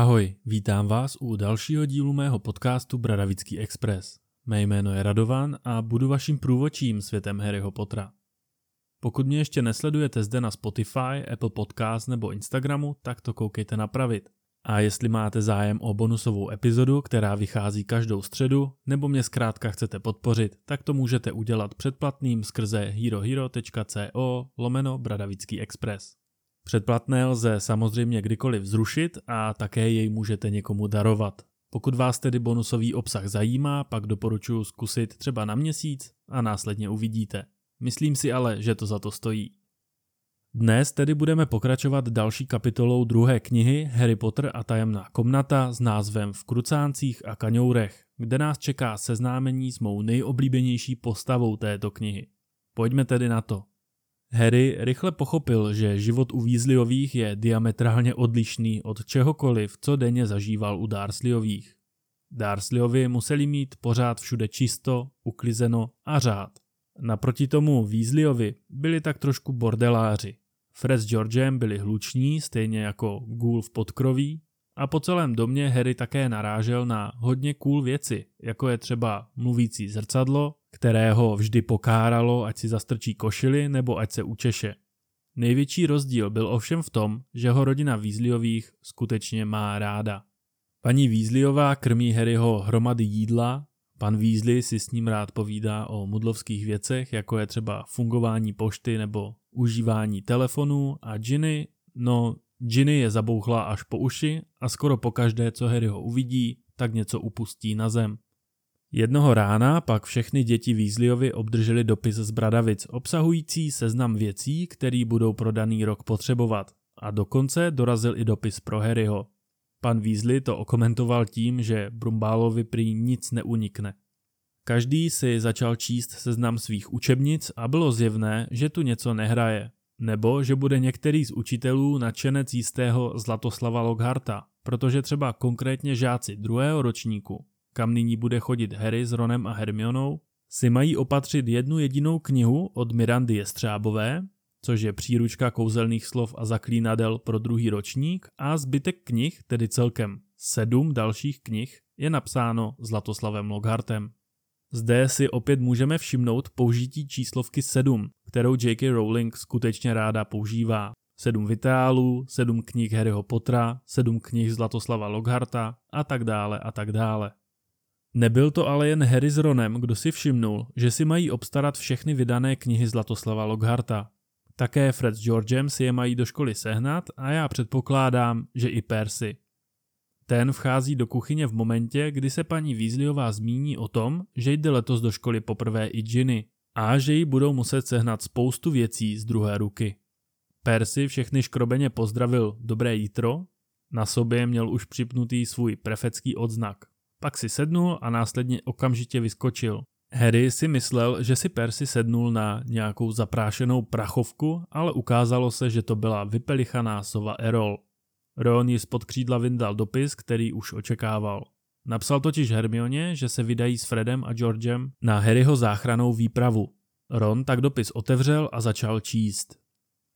Ahoj, vítám vás u dalšího dílu mého podcastu Bradavický Express. Mé jméno je Radovan a budu vaším průvočím světem Harryho Pottera. Pokud mě ještě nesledujete zde na Spotify, Apple Podcast nebo Instagramu, tak to koukejte napravit. A jestli máte zájem o bonusovou epizodu, která vychází každou středu, nebo mě zkrátka chcete podpořit, tak to můžete udělat předplatným skrze herohero.co lomeno Bradavický Express. Předplatné lze samozřejmě kdykoliv zrušit a také jej můžete někomu darovat. Pokud vás tedy bonusový obsah zajímá, pak doporučuji zkusit třeba na měsíc a následně uvidíte. Myslím si ale, že to za to stojí. Dnes tedy budeme pokračovat další kapitolou druhé knihy Harry Potter a tajemná komnata s názvem V krucáncích a kaňourech, kde nás čeká seznámení s mou nejoblíbenější postavou této knihy. Pojďme tedy na to. Harry rychle pochopil, že život u Weasleyových je diametrálně odlišný od čehokoliv, co denně zažíval u Dursleyových. Dursleyovi museli mít pořád všude čisto, uklizeno a řád. Naproti tomu Weasleyovi byli tak trošku bordeláři. Fred s Georgem byli hluční, stejně jako Ghoul v podkroví, a po celém domě Harry také narážel na hodně cool věci, jako je třeba mluvící zrcadlo, kterého vždy pokáralo, ať si zastrčí košily nebo ať se učeše. Největší rozdíl byl ovšem v tom, že ho rodina Weasleyových skutečně má ráda. Paní Weasleyová krmí Harryho hromady jídla, pan Weasley si s ním rád povídá o mudlovských věcech, jako je třeba fungování pošty nebo užívání telefonů a Ginny, no Ginny je zabouchla až po uši a skoro po každé, co Harry ho uvidí, tak něco upustí na zem. Jednoho rána pak všechny děti Weasleyovi obdrželi dopis z Bradavic obsahující seznam věcí, který budou pro daný rok potřebovat. A dokonce dorazil i dopis pro Harryho. Pan Weasley to okomentoval tím, že Brumbálovi prý nic neunikne. Každý si začal číst seznam svých učebnic a bylo zjevné, že tu něco nehraje, nebo že bude některý z učitelů nadšenec jistého Zlatoslava Lockharta, protože třeba konkrétně žáci druhého ročníku kam nyní bude chodit Harry s Ronem a Hermionou, si mají opatřit jednu jedinou knihu od Mirandy Jestřábové, což je příručka kouzelných slov a zaklínadel pro druhý ročník a zbytek knih, tedy celkem sedm dalších knih, je napsáno Zlatoslavem Lockhartem. Zde si opět můžeme všimnout použití číslovky 7, kterou J.K. Rowling skutečně ráda používá. Sedm vitálů, sedm knih Harryho Pottera, sedm knih Zlatoslava Lockharta a tak dále a tak dále. Nebyl to ale jen Harry s Ronem, kdo si všimnul, že si mají obstarat všechny vydané knihy Zlatoslava Lockharta. Také Fred s Georgem si je mají do školy sehnat a já předpokládám, že i Percy. Ten vchází do kuchyně v momentě, kdy se paní Weasleyová zmíní o tom, že jde letos do školy poprvé i Ginny a že jí budou muset sehnat spoustu věcí z druhé ruky. Percy všechny škrobeně pozdravil dobré jítro, na sobě měl už připnutý svůj prefecký odznak. Pak si sednul a následně okamžitě vyskočil. Harry si myslel, že si Percy sednul na nějakou zaprášenou prachovku, ale ukázalo se, že to byla vypelichaná sova Erol. Ron ji spod křídla vyndal dopis, který už očekával. Napsal totiž Hermioně, že se vydají s Fredem a Georgem na Harryho záchranou výpravu. Ron tak dopis otevřel a začal číst.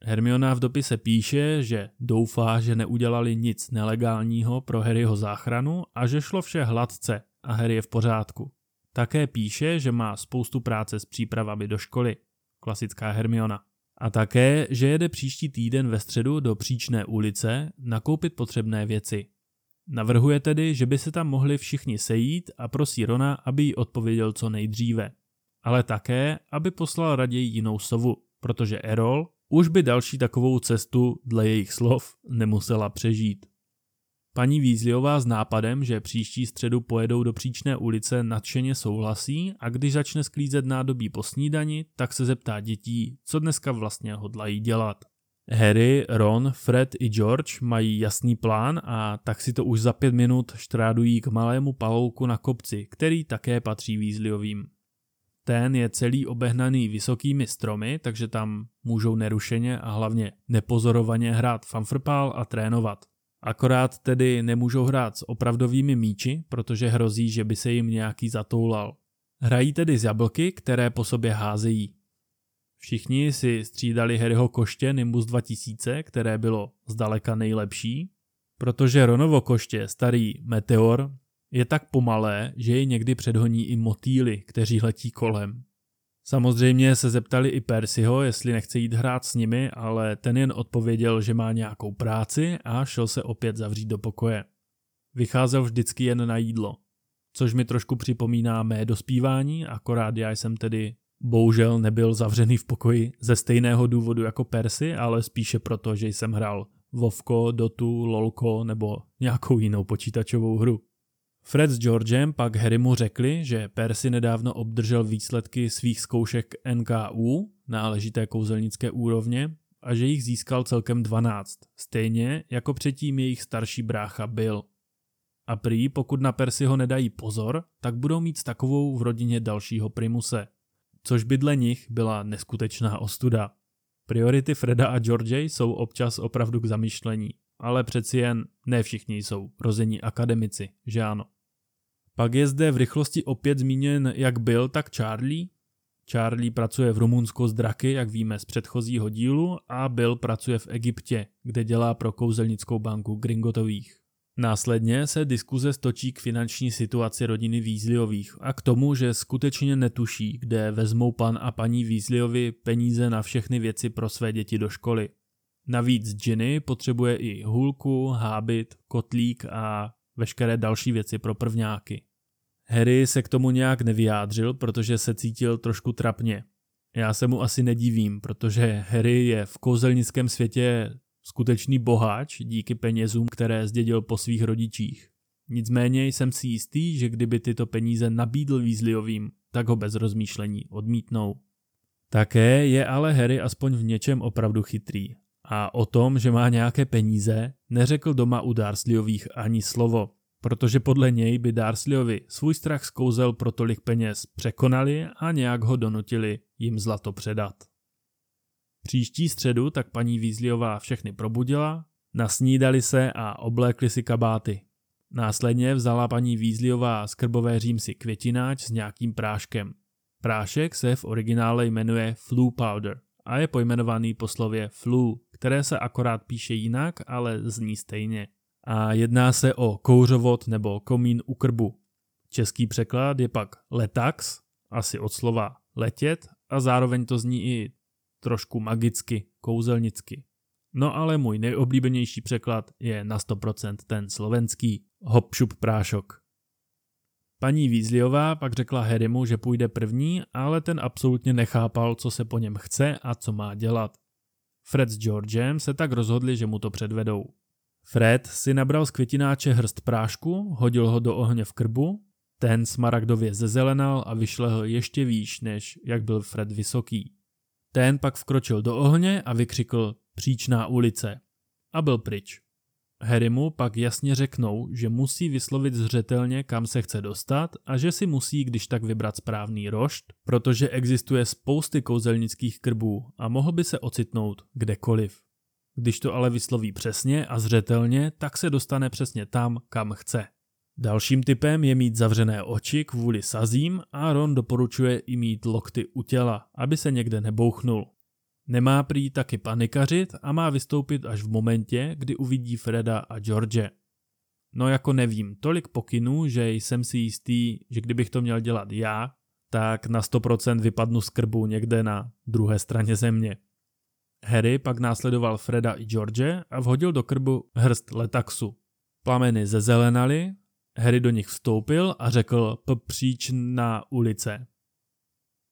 Hermiona v dopise píše, že doufá, že neudělali nic nelegálního pro Harryho záchranu a že šlo vše hladce a Harry je v pořádku. Také píše, že má spoustu práce s přípravami do školy. Klasická Hermiona. A také, že jede příští týden ve středu do Příčné ulice nakoupit potřebné věci. Navrhuje tedy, že by se tam mohli všichni sejít a prosí Rona, aby jí odpověděl co nejdříve. Ale také, aby poslal raději jinou sovu, protože Erol, už by další takovou cestu, dle jejich slov, nemusela přežít. Paní Vízliová s nápadem, že příští středu pojedou do příčné ulice, nadšeně souhlasí a když začne sklízet nádobí po snídani, tak se zeptá dětí, co dneska vlastně hodlají dělat. Harry, Ron, Fred i George mají jasný plán a tak si to už za pět minut štrádují k malému palouku na kopci, který také patří Weasleyovým. Ten je celý obehnaný vysokými stromy, takže tam můžou nerušeně a hlavně nepozorovaně hrát fanfrpál a trénovat. Akorát tedy nemůžou hrát s opravdovými míči, protože hrozí, že by se jim nějaký zatoulal. Hrají tedy z jablky, které po sobě házejí. Všichni si střídali Harryho koště Nimbus 2000, které bylo zdaleka nejlepší, protože Ronovo koště, starý meteor, je tak pomalé, že jej někdy předhoní i motýly, kteří letí kolem. Samozřejmě se zeptali i Persiho, jestli nechce jít hrát s nimi, ale ten jen odpověděl, že má nějakou práci a šel se opět zavřít do pokoje. Vycházel vždycky jen na jídlo, což mi trošku připomíná mé dospívání, akorát já jsem tedy bohužel nebyl zavřený v pokoji ze stejného důvodu jako Persy, ale spíše proto, že jsem hrál Vovko, Dotu, Lolko nebo nějakou jinou počítačovou hru. Fred s Georgem pak Harrymu řekli, že Percy nedávno obdržel výsledky svých zkoušek NKU, náležité kouzelnické úrovně, a že jich získal celkem 12, stejně jako předtím jejich starší brácha byl. A prý, pokud na Percyho nedají pozor, tak budou mít takovou v rodině dalšího primuse. Což by dle nich byla neskutečná ostuda. Priority Freda a George jsou občas opravdu k zamýšlení, ale přeci jen ne všichni jsou rození akademici, že ano. Pak je zde v rychlosti opět zmíněn jak Bill, tak Charlie. Charlie pracuje v Rumunsku s draky, jak víme z předchozího dílu, a Bill pracuje v Egyptě, kde dělá pro kouzelnickou banku Gringotových. Následně se diskuze stočí k finanční situaci rodiny Weasleyových a k tomu, že skutečně netuší, kde vezmou pan a paní Weasleyovi peníze na všechny věci pro své děti do školy. Navíc Ginny potřebuje i hůlku, hábit, kotlík a veškeré další věci pro prvňáky. Harry se k tomu nějak nevyjádřil, protože se cítil trošku trapně. Já se mu asi nedivím, protože Harry je v kouzelnickém světě skutečný boháč díky penězům, které zdědil po svých rodičích. Nicméně jsem si jistý, že kdyby tyto peníze nabídl Weasleyovým, tak ho bez rozmýšlení odmítnou. Také je ale Harry aspoň v něčem opravdu chytrý a o tom, že má nějaké peníze, neřekl doma u Darsleyových ani slovo, protože podle něj by Darsleyovi svůj strach z kouzel pro tolik peněz překonali a nějak ho donutili jim zlato předat. Příští středu tak paní Weasleyová všechny probudila, nasnídali se a oblékli si kabáty. Následně vzala paní Weasleyová z krbové římsy květináč s nějakým práškem. Prášek se v originále jmenuje Flu Powder a je pojmenovaný po slově flu, které se akorát píše jinak, ale zní stejně. A jedná se o kouřovod nebo komín u krbu. Český překlad je pak letax, asi od slova letět a zároveň to zní i trošku magicky, kouzelnicky. No ale můj nejoblíbenější překlad je na 100% ten slovenský hopšup prášok. Paní Weasleyová pak řekla Harrymu, že půjde první, ale ten absolutně nechápal, co se po něm chce a co má dělat. Fred s Georgem se tak rozhodli, že mu to předvedou. Fred si nabral z květináče hrst prášku, hodil ho do ohně v krbu, ten smaragdově zezelenal a vyšlehl ještě výš, než jak byl Fred vysoký. Ten pak vkročil do ohně a vykřikl příčná ulice a byl pryč. Harry mu pak jasně řeknou, že musí vyslovit zřetelně, kam se chce dostat a že si musí když tak vybrat správný rošt, protože existuje spousty kouzelnických krbů a mohl by se ocitnout kdekoliv. Když to ale vysloví přesně a zřetelně, tak se dostane přesně tam, kam chce. Dalším typem je mít zavřené oči kvůli sazím a Ron doporučuje i mít lokty u těla, aby se někde nebouchnul. Nemá prý taky panikařit a má vystoupit až v momentě, kdy uvidí Freda a George. No jako nevím, tolik pokynů, že jsem si jistý, že kdybych to měl dělat já, tak na 100% vypadnu z krbu někde na druhé straně země. Harry pak následoval Freda i George a vhodil do krbu hrst letaxu. Plameny zezelenaly, Harry do nich vstoupil a řekl příč na ulice.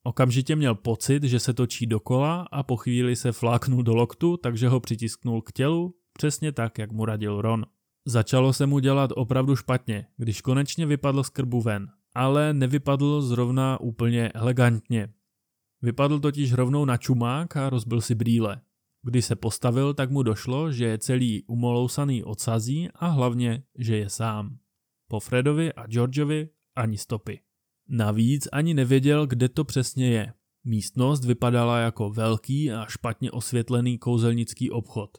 Okamžitě měl pocit, že se točí dokola a po chvíli se fláknul do loktu, takže ho přitisknul k tělu, přesně tak, jak mu radil Ron. Začalo se mu dělat opravdu špatně, když konečně vypadl z krbu ven, ale nevypadl zrovna úplně elegantně. Vypadl totiž rovnou na čumák a rozbil si brýle. Když se postavil, tak mu došlo, že je celý umolousaný odsazí a hlavně, že je sám. Po Fredovi a Georgeovi ani stopy. Navíc ani nevěděl, kde to přesně je. Místnost vypadala jako velký a špatně osvětlený kouzelnický obchod.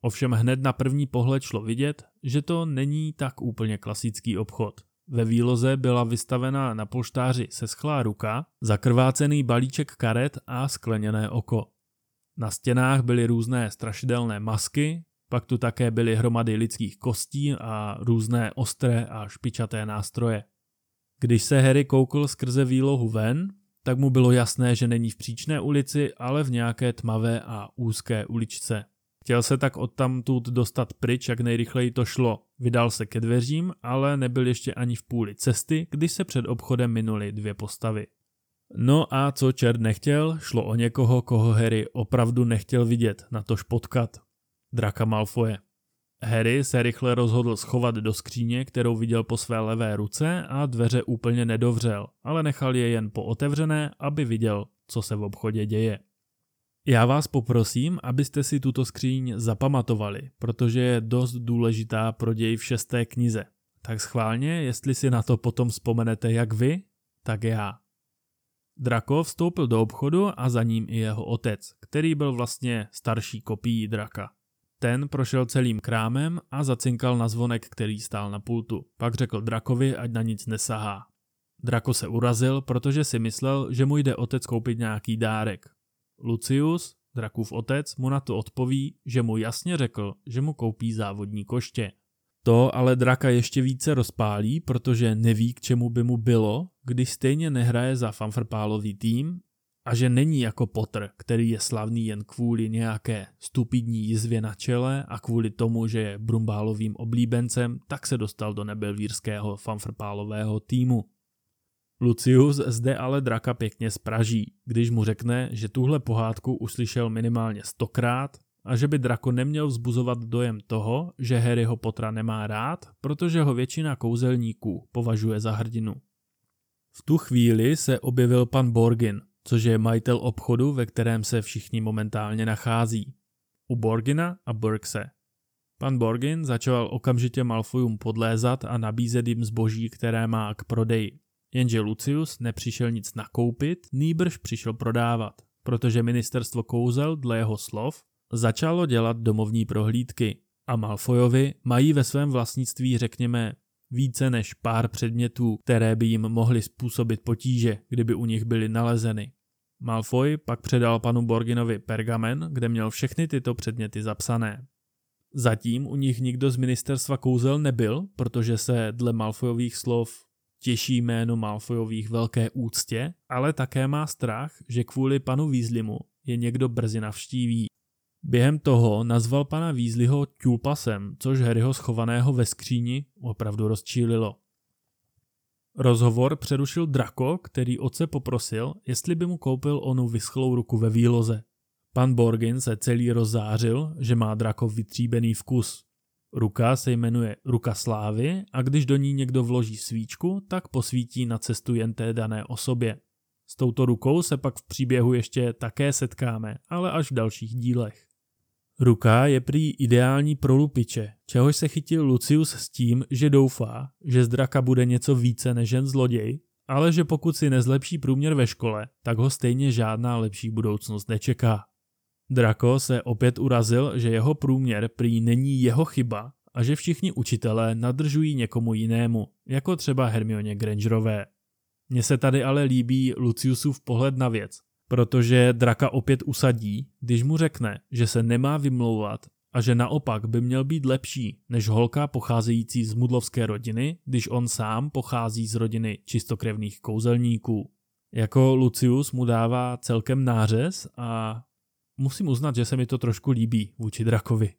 Ovšem hned na první pohled šlo vidět, že to není tak úplně klasický obchod. Ve výloze byla vystavena na polštáři seschlá ruka, zakrvácený balíček karet a skleněné oko. Na stěnách byly různé strašidelné masky, Pak tu také byly hromady lidských kostí a různé ostré a špičaté nástroje. Když se Harry koukl skrze výlohu ven, tak mu bylo jasné, že není v příčné ulici, ale v nějaké tmavé a úzké uličce. Chtěl se tak odtamtud dostat pryč, jak nejrychleji to šlo. Vydal se ke dveřím, ale nebyl ještě ani v půli cesty, když se před obchodem minuli dvě postavy. No a co čert nechtěl, šlo o někoho, koho Harry opravdu nechtěl vidět, na tož potkat. Draka Malfoje. Harry se rychle rozhodl schovat do skříně, kterou viděl po své levé ruce a dveře úplně nedovřel, ale nechal je jen pootevřené, aby viděl, co se v obchodě děje. Já vás poprosím, abyste si tuto skříň zapamatovali, protože je dost důležitá pro děj v šesté knize. Tak schválně, jestli si na to potom vzpomenete jak vy, tak já. Drako vstoupil do obchodu a za ním i jeho otec, který byl vlastně starší kopií draka. Ten prošel celým krámem a zacinkal na zvonek, který stál na pultu. Pak řekl Drakovi, ať na nic nesahá. Drako se urazil, protože si myslel, že mu jde otec koupit nějaký dárek. Lucius, Drakův otec, mu na to odpoví, že mu jasně řekl, že mu koupí závodní koště. To ale draka ještě více rozpálí, protože neví, k čemu by mu bylo, když stejně nehraje za fanfrpálový tým a že není jako Potter, který je slavný jen kvůli nějaké stupidní jizvě na čele a kvůli tomu, že je Brumbálovým oblíbencem, tak se dostal do nebelvírského fanfrpálového týmu. Lucius zde ale draka pěkně spraží, když mu řekne, že tuhle pohádku uslyšel minimálně stokrát a že by drako neměl vzbuzovat dojem toho, že Harryho Pottera nemá rád, protože ho většina kouzelníků považuje za hrdinu. V tu chvíli se objevil pan Borgin, což je majitel obchodu, ve kterém se všichni momentálně nachází. U Borgina a Burkse. Pan Borgin začal okamžitě Malfoyům podlézat a nabízet jim zboží, které má k prodeji. Jenže Lucius nepřišel nic nakoupit, nýbrž přišel prodávat, protože ministerstvo kouzel, dle jeho slov, začalo dělat domovní prohlídky a Malfoyovi mají ve svém vlastnictví, řekněme, více než pár předmětů, které by jim mohly způsobit potíže, kdyby u nich byly nalezeny. Malfoy pak předal panu Borginovi pergamen, kde měl všechny tyto předměty zapsané. Zatím u nich nikdo z ministerstva kouzel nebyl, protože se dle Malfoyových slov těší jméno Malfoyových velké úctě, ale také má strach, že kvůli panu Weasleymu je někdo brzy navštíví. Během toho nazval pana Weasleyho Tulpasem, což Harryho schovaného ve skříni opravdu rozčílilo. Rozhovor přerušil Draco, který otce poprosil, jestli by mu koupil onu vyschlou ruku ve výloze. Pan Borgin se celý rozzářil, že má Draco vytříbený vkus. Ruka se jmenuje ruka slávy a když do ní někdo vloží svíčku, tak posvítí na cestu jen té dané osobě. S touto rukou se pak v příběhu ještě také setkáme, ale až v dalších dílech. Ruka je prý ideální pro lupiče, čehož se chytil Lucius s tím, že doufá, že z draka bude něco více než jen zloděj, ale že pokud si nezlepší průměr ve škole, tak ho stejně žádná lepší budoucnost nečeká. Draco se opět urazil, že jeho průměr prý není jeho chyba a že všichni učitelé nadržují někomu jinému, jako třeba Hermioně Grangerové. Mně se tady ale líbí Luciusův pohled na věc, protože Draka opět usadí, když mu řekne, že se nemá vymlouvat a že naopak by měl být lepší než holka pocházející z mudlovské rodiny, když on sám pochází z rodiny čistokrevných kouzelníků. Jako Lucius mu dává celkem nářez a musím uznat, že se mi to trošku líbí vůči Drakovi.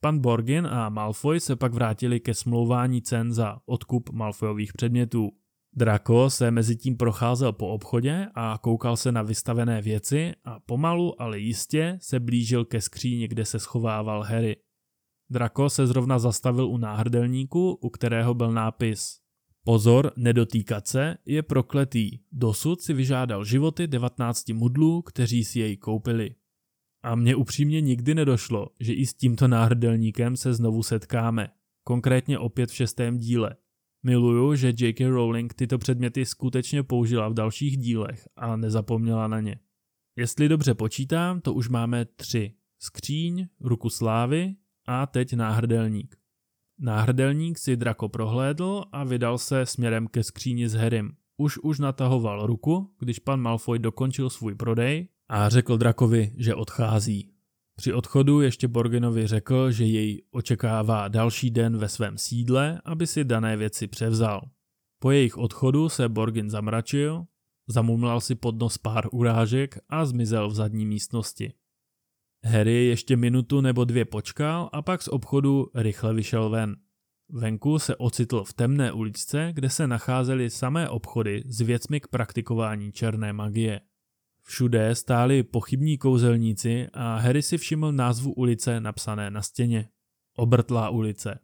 Pan Borgin a Malfoy se pak vrátili ke smlouvání cen za odkup Malfoyových předmětů. Draco se mezi tím procházel po obchodě a koukal se na vystavené věci a pomalu, ale jistě se blížil ke skříni, kde se schovával Harry. Draco se zrovna zastavil u náhrdelníku, u kterého byl nápis Pozor, nedotýkat se, je prokletý. Dosud si vyžádal životy 19 mudlů, kteří si jej koupili. A mně upřímně nikdy nedošlo, že i s tímto náhrdelníkem se znovu setkáme. Konkrétně opět v šestém díle. Miluju, že J.K. Rowling tyto předměty skutečně použila v dalších dílech a nezapomněla na ně. Jestli dobře počítám, to už máme tři. Skříň, ruku slávy a teď náhrdelník. Náhrdelník si Drako prohlédl a vydal se směrem ke skříni s Harrym. Už už natahoval ruku, když pan Malfoy dokončil svůj prodej a řekl Drakovi, že odchází. Při odchodu ještě Borgenovi řekl, že jej očekává další den ve svém sídle, aby si dané věci převzal. Po jejich odchodu se Borgin zamračil, zamumlal si pod nos pár urážek a zmizel v zadní místnosti. Harry ještě minutu nebo dvě počkal a pak z obchodu rychle vyšel ven. Venku se ocitl v temné uličce, kde se nacházely samé obchody s věcmi k praktikování černé magie. Všude stáli pochybní kouzelníci a Harry si všiml názvu ulice napsané na stěně. Obrtlá ulice.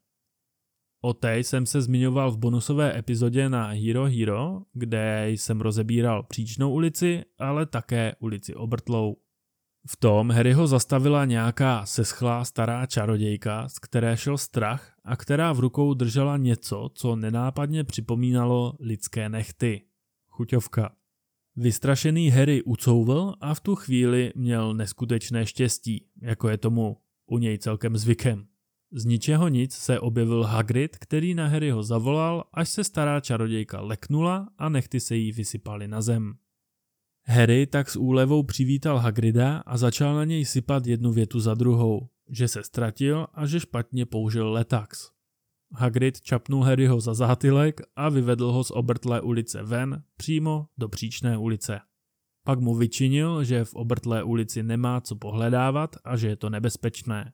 O té jsem se zmiňoval v bonusové epizodě na Hero Hero, kde jsem rozebíral příčnou ulici, ale také ulici Obrtlou. V tom Harryho zastavila nějaká seschlá stará čarodějka, z které šel strach a která v rukou držela něco, co nenápadně připomínalo lidské nechty. Chuťovka. Vystrašený Harry ucouvl a v tu chvíli měl neskutečné štěstí, jako je tomu u něj celkem zvykem. Z ničeho nic se objevil Hagrid, který na Harryho zavolal, až se stará čarodějka leknula a nechty se jí vysypaly na zem. Harry tak s úlevou přivítal Hagrida a začal na něj sypat jednu větu za druhou, že se ztratil a že špatně použil letax. Hagrid čapnul Harryho za zátylek a vyvedl ho z obrtlé ulice ven, přímo do příčné ulice. Pak mu vyčinil, že v obrtlé ulici nemá co pohledávat a že je to nebezpečné.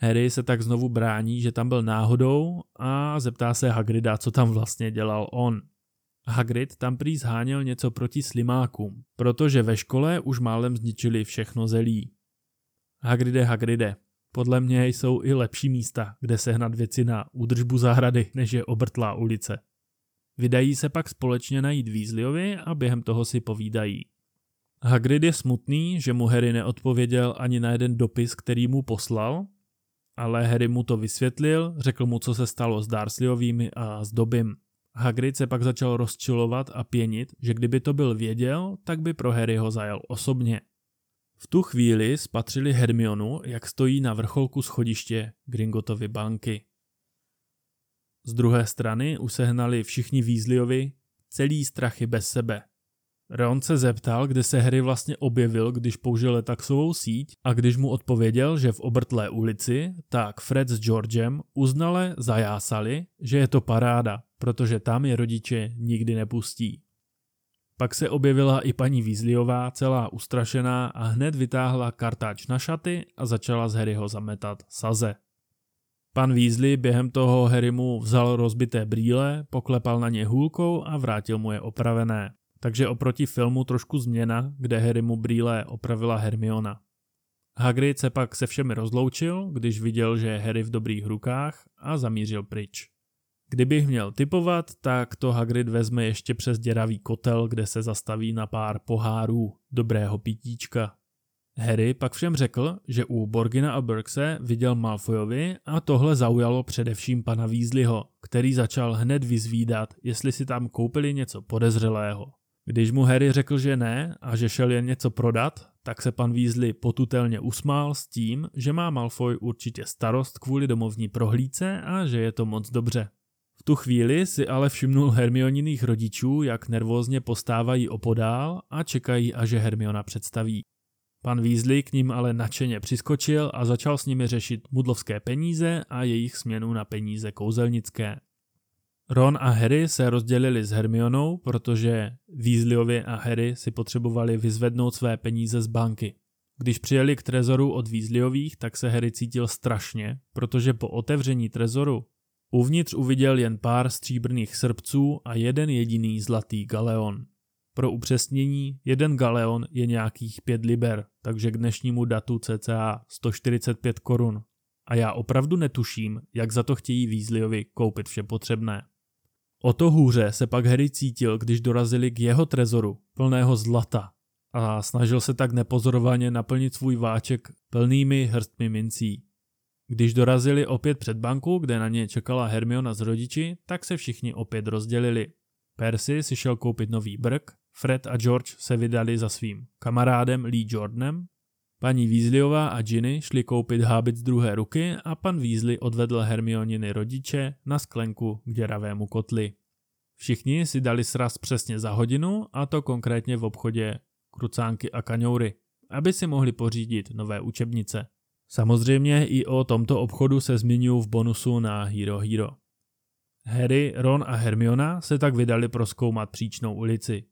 Harry se tak znovu brání, že tam byl náhodou a zeptá se Hagrida, co tam vlastně dělal on. Hagrid tam prý zháněl něco proti slimákům, protože ve škole už málem zničili všechno zelí. Hagride, Hagride, podle mě jsou i lepší místa, kde sehnat věci na údržbu zahrady, než je obrtlá ulice. Vydají se pak společně najít Weasleyovi a během toho si povídají. Hagrid je smutný, že mu Harry neodpověděl ani na jeden dopis, který mu poslal, ale Harry mu to vysvětlil, řekl mu, co se stalo s Dursleyovými a s Dobym. Hagrid se pak začal rozčilovat a pěnit, že kdyby to byl věděl, tak by pro Harryho zajel osobně. V tu chvíli spatřili Hermionu, jak stojí na vrcholku schodiště Gringotovy banky. Z druhé strany usehnali všichni Weasleyovi celý strachy bez sebe. Ron se zeptal, kde se Harry vlastně objevil, když použil letaxovou síť a když mu odpověděl, že v obrtlé ulici, tak Fred s Georgem uznale zajásali, že je to paráda, protože tam je rodiče nikdy nepustí. Pak se objevila i paní Weasleyová, celá ustrašená a hned vytáhla kartáč na šaty a začala z Harryho zametat saze. Pan Weasley během toho Harry mu vzal rozbité brýle, poklepal na ně hůlkou a vrátil mu je opravené. Takže oproti filmu trošku změna, kde Harry mu brýle opravila Hermiona. Hagrid se pak se všemi rozloučil, když viděl, že je Harry v dobrých rukách a zamířil pryč. Kdybych měl typovat, tak to Hagrid vezme ještě přes děravý kotel, kde se zastaví na pár pohárů dobrého pitíčka. Harry pak všem řekl, že u Borgina a Burkse viděl Malfoyovi a tohle zaujalo především pana Weasleyho, který začal hned vyzvídat, jestli si tam koupili něco podezřelého. Když mu Harry řekl, že ne a že šel jen něco prodat, tak se pan Weasley potutelně usmál s tím, že má Malfoy určitě starost kvůli domovní prohlídce a že je to moc dobře. V tu chvíli si ale všimnul Hermioniných rodičů, jak nervózně postávají opodál a čekají, až je Hermiona představí. Pan Weasley k ním ale nadšeně přiskočil a začal s nimi řešit mudlovské peníze a jejich směnu na peníze kouzelnické. Ron a Harry se rozdělili s Hermionou, protože Weasleyovi a Harry si potřebovali vyzvednout své peníze z banky. Když přijeli k trezoru od Weasleyových, tak se Harry cítil strašně, protože po otevření trezoru uvnitř uviděl jen pár stříbrných srpců a jeden jediný zlatý galeon. Pro upřesnění, jeden galeon je nějakých 5 liber, takže k dnešnímu datu cca 145 korun. A já opravdu netuším, jak za to chtějí Weasleyovi koupit vše potřebné. O to hůře se pak Harry cítil, když dorazili k jeho trezoru, plného zlata, a snažil se tak nepozorovaně naplnit svůj váček plnými hrstmi mincí. Když dorazili opět před banku, kde na ně čekala Hermiona s rodiči, tak se všichni opět rozdělili. Percy si šel koupit nový brk, Fred a George se vydali za svým kamarádem Lee Jordanem, paní Weasleyová a Ginny šli koupit hábit z druhé ruky a pan Weasley odvedl Hermioniny rodiče na sklenku k děravému kotli. Všichni si dali sraz přesně za hodinu a to konkrétně v obchodě krucánky a kaňoury, aby si mohli pořídit nové učebnice. Samozřejmě i o tomto obchodu se zmiňuji v bonusu na Hero Hero. Harry, Ron a Hermiona se tak vydali proskoumat příčnou ulici.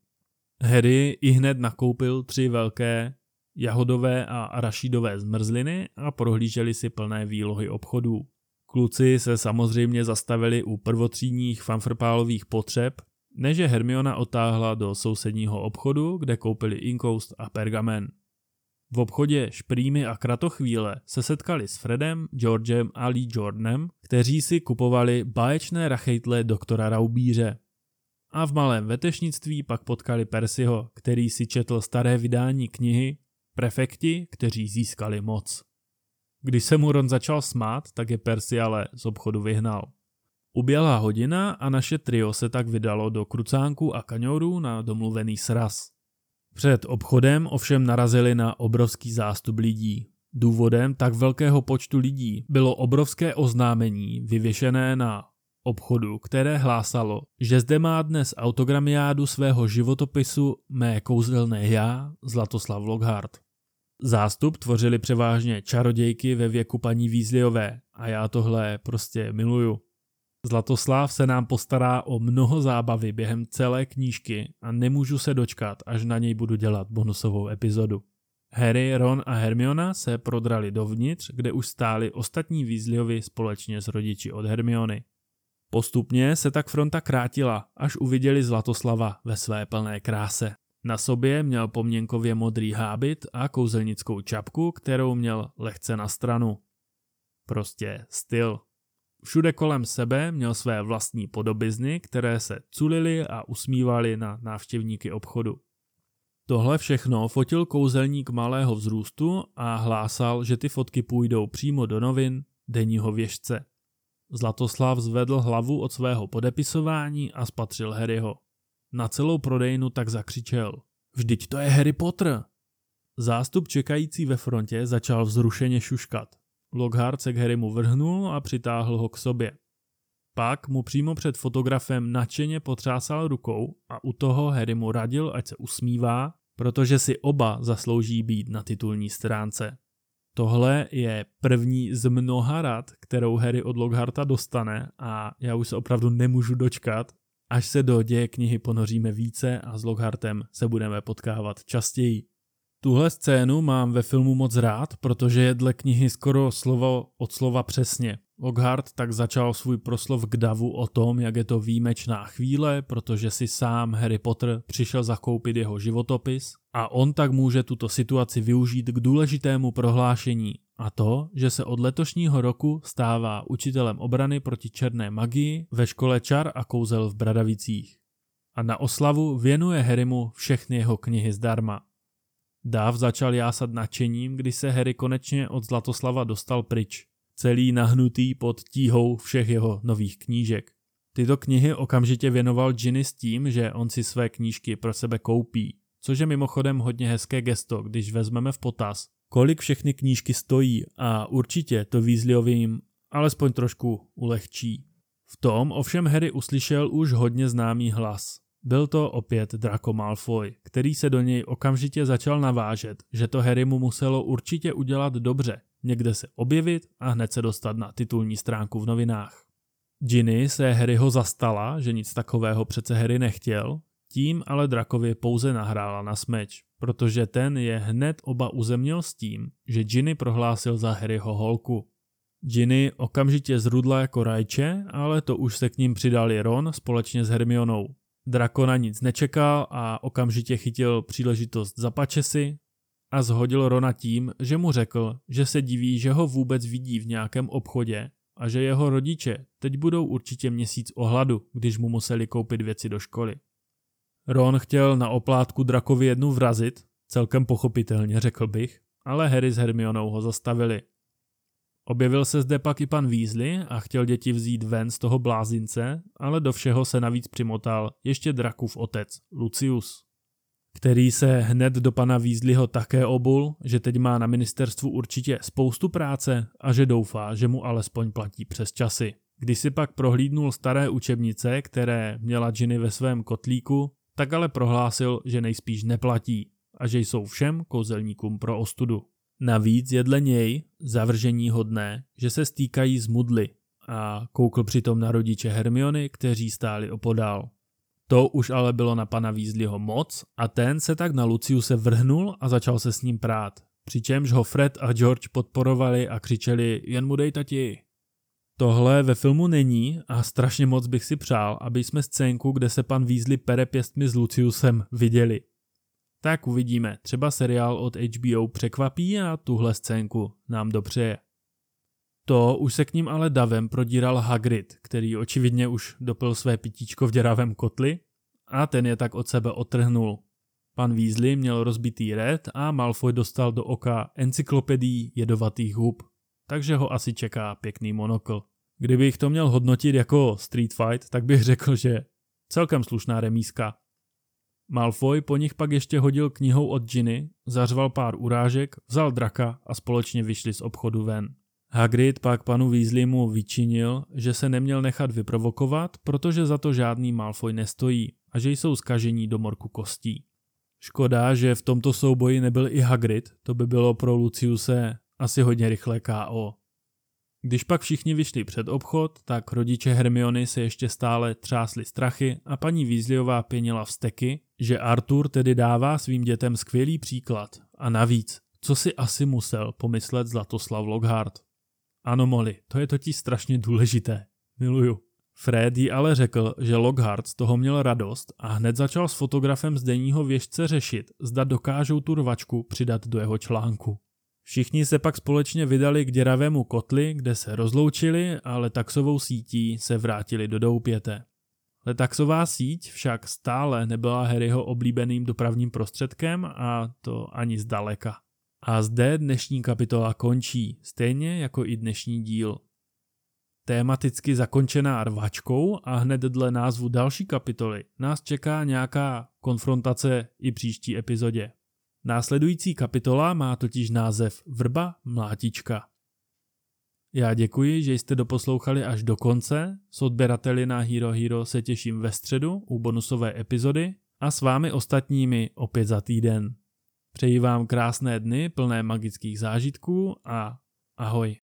Harry i hned nakoupil tři velké jahodové a arašidové zmrzliny a prohlíželi si plné výlohy obchodů. Kluci se samozřejmě zastavili u prvotřídních fanfrpálových potřeb, než Hermiona otáhla do sousedního obchodu, kde koupili inkoust a pergamen. V obchodě Šprýmy a Kratochvíle se setkali s Fredem, Georgem a Lee Jordanem, kteří si kupovali báječné rachejtle doktora Raubíře. A v malém vetešnictví pak potkali Persiho, který si četl staré vydání knihy Prefekti, kteří získali moc. Když se mu Ron začal smát, tak je Percy ale z obchodu vyhnal. Uběhla hodina a naše trio se tak vydalo do krucánku a kaňourů na domluvený sraz. Před obchodem ovšem narazili na obrovský zástup lidí. Důvodem tak velkého počtu lidí bylo obrovské oznámení vyvěšené na obchodu, které hlásalo, že zde má dnes autogramiádu svého životopisu mé kouzelné já, Zlatoslav Lockhart. Zástup tvořili převážně čarodějky ve věku paní Vízliové a já tohle prostě miluju. Zlatoslav se nám postará o mnoho zábavy během celé knížky a nemůžu se dočkat, až na něj budu dělat bonusovou epizodu. Harry, Ron a Hermiona se prodrali dovnitř, kde už stáli ostatní Weasleyovi společně s rodiči od Hermiony. Postupně se tak fronta krátila, až uviděli Zlatoslava ve své plné kráse. Na sobě měl poměnkově modrý hábit a kouzelnickou čapku, kterou měl lehce na stranu. Prostě styl. Všude kolem sebe měl své vlastní podobizny, které se culily a usmívali na návštěvníky obchodu. Tohle všechno fotil kouzelník malého vzrůstu a hlásal, že ty fotky půjdou přímo do novin denního věžce. Zlatoslav zvedl hlavu od svého podepisování a spatřil Harryho. Na celou prodejnu tak zakřičel. Vždyť to je Harry Potter! Zástup čekající ve frontě začal vzrušeně šuškat. Lockhart se k Harrymu vrhnul a přitáhl ho k sobě. Pak mu přímo před fotografem nadšeně potřásal rukou a u toho Harry mu radil, ať se usmívá, protože si oba zaslouží být na titulní stránce. Tohle je první z mnoha rad, kterou Harry od Lockharta dostane a já už se opravdu nemůžu dočkat, až se do děje knihy ponoříme více a s Lockhartem se budeme potkávat častěji. Tuhle scénu mám ve filmu moc rád, protože je dle knihy skoro slovo od slova přesně. Lockhart tak začal svůj proslov k davu o tom, jak je to výjimečná chvíle, protože si sám Harry Potter přišel zakoupit jeho životopis a on tak může tuto situaci využít k důležitému prohlášení a to, že se od letošního roku stává učitelem obrany proti černé magii ve škole čar a kouzel v Bradavicích. A na oslavu věnuje Harrymu všechny jeho knihy zdarma. Dáv začal jásat nadšením, když se Harry konečně od Zlatoslava dostal pryč, celý nahnutý pod tíhou všech jeho nových knížek. Tyto knihy okamžitě věnoval Ginny s tím, že on si své knížky pro sebe koupí, což je mimochodem hodně hezké gesto, když vezmeme v potaz, kolik všechny knížky stojí a určitě to Weasleyovým alespoň trošku ulehčí. V tom ovšem Harry uslyšel už hodně známý hlas. Byl to opět Draco Malfoy, který se do něj okamžitě začal navážet, že to Harry mu muselo určitě udělat dobře, někde se objevit a hned se dostat na titulní stránku v novinách. Ginny se Harryho zastala, že nic takového přece Harry nechtěl, tím ale Drakovi pouze nahrála na smeč, protože ten je hned oba uzemnil s tím, že Ginny prohlásil za Harryho holku. Ginny okamžitě zrudla jako rajče, ale to už se k ním přidali Ron společně s Hermionou. Drakona nic nečekal a okamžitě chytil příležitost za pačesy a zhodil Rona tím, že mu řekl, že se diví, že ho vůbec vidí v nějakém obchodě a že jeho rodiče teď budou určitě měsíc ohladu, když mu museli koupit věci do školy. Ron chtěl na oplátku drakovi jednu vrazit, celkem pochopitelně řekl bych, ale Harry s Hermionou ho zastavili. Objevil se zde pak i pan Weasley a chtěl děti vzít ven z toho blázince, ale do všeho se navíc přimotal ještě drakův otec, Lucius, který se hned do pana Weasleyho také obul, že teď má na ministerstvu určitě spoustu práce a že doufá, že mu alespoň platí přes časy. Když si pak prohlídnul staré učebnice, které měla Ginny ve svém kotlíku, tak ale prohlásil, že nejspíš neplatí a že jsou všem kouzelníkům pro ostudu. Navíc je dle něj zavržení hodné, že se stýkají z mudly a koukl přitom na rodiče Hermiony, kteří stáli opodál. To už ale bylo na pana Weasleyho moc a ten se tak na Luciuse vrhnul a začal se s ním prát. Přičemž ho Fred a George podporovali a křičeli jen mu dej tati. Tohle ve filmu není a strašně moc bych si přál, aby jsme scénku, kde se pan Weasley pere pěstmi s Luciusem, viděli. Tak uvidíme, třeba seriál od HBO překvapí a tuhle scénku nám dopřeje. To už se k ním ale davem prodíral Hagrid, který očividně už dopil své pitíčko v děravém kotli a ten je tak od sebe otrhnul. Pan Weasley měl rozbitý red a Malfoy dostal do oka encyklopedii jedovatých hub, takže ho asi čeká pěkný monokl. Kdybych to měl hodnotit jako Street Fight, tak bych řekl, že celkem slušná remíska. Malfoy po nich pak ještě hodil knihou od Ginny, zařval pár urážek, vzal draka a společně vyšli z obchodu ven. Hagrid pak panu Weasleymu vyčinil, že se neměl nechat vyprovokovat, protože za to žádný Malfoy nestojí a že jsou skažení do morku kostí. Škoda, že v tomto souboji nebyl i Hagrid, to by bylo pro Luciuse asi hodně rychlé KO. Když pak všichni vyšli před obchod, tak rodiče Hermiony se ještě stále třásli strachy a paní Weasleyová pěnila vsteky, že Arthur tedy dává svým dětem skvělý příklad. A navíc, co si asi musel pomyslet Zlatoslav Lockhart. Ano, Molly, to je totiž strašně důležité. Miluju. Fred jí ale řekl, že Lockhart z toho měl radost a hned začal s fotografem z denního věžce řešit, zda dokážou tu rvačku přidat do jeho článku. Všichni se pak společně vydali k děravému kotli, kde se rozloučili a letaxovou sítí se vrátili do doupěte. Letaxová síť však stále nebyla Harryho oblíbeným dopravním prostředkem a to ani zdaleka. A zde dnešní kapitola končí, stejně jako i dnešní díl. Tématicky zakončená rvačkou a hned dle názvu další kapitoly nás čeká nějaká konfrontace i příští epizodě. Následující kapitola má totiž název Vrba mlátička. Já děkuji, že jste doposlouchali až do konce. S odběrateli na Hero Hero se těším ve středu u bonusové epizody a s vámi ostatními opět za týden. Přeji vám krásné dny plné magických zážitků a ahoj.